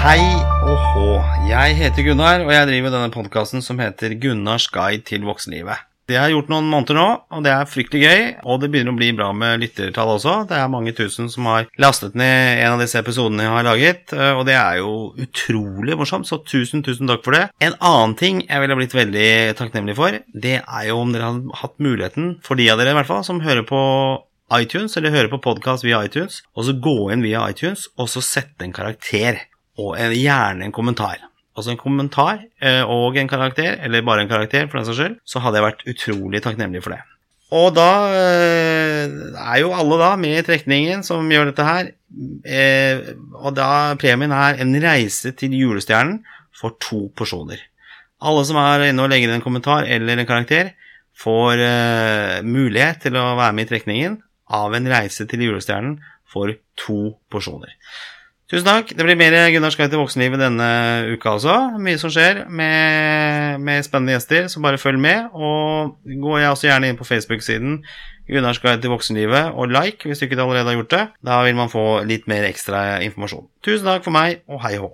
Hei og hå. Jeg heter Gunnar, og jeg driver denne podkasten som heter Gunnars guide til voksenlivet. Det har jeg gjort noen måneder nå, og det er fryktelig gøy. Og det begynner å bli bra med lyttertall også. Det er mange tusen som har lastet ned en av disse episodene jeg har laget, eh, og det er jo utrolig morsomt, så tusen, tusen takk for det. En annen ting jeg ville blitt veldig takknemlig for, det er jo om dere hadde hatt muligheten, for de av dere i hvert fall, som hører på iTunes, eller hører på podkast via iTunes, og så gå inn via iTunes, og så sette en karakter og en, gjerne en kommentar. Altså en kommentar eh, og en karakter, eller bare en karakter for den saks skyld, så hadde jeg vært utrolig takknemlig for det. Og da eh, er jo alle da med i trekningen som gjør dette her. Eh, og da premien er en reise til julestjernen for to porsjoner. Alle som er inne og legger inn en kommentar eller en karakter, får mulighet til å være med i trekningen av en reise til julestjernen for to porsjoner. Tusen takk. Det blir mer Gunnar Skei til voksenlivet denne uka også. Mye som skjer med, med, spennende gjester, så bare følg med. Og gå jeg også gjerne inn på Facebook-siden Gunnar guide til voksenlivet og like hvis du ikke allerede har gjort det. Da vil man få litt mer ekstra informasjon. Tusen takk for meg, og hei hå.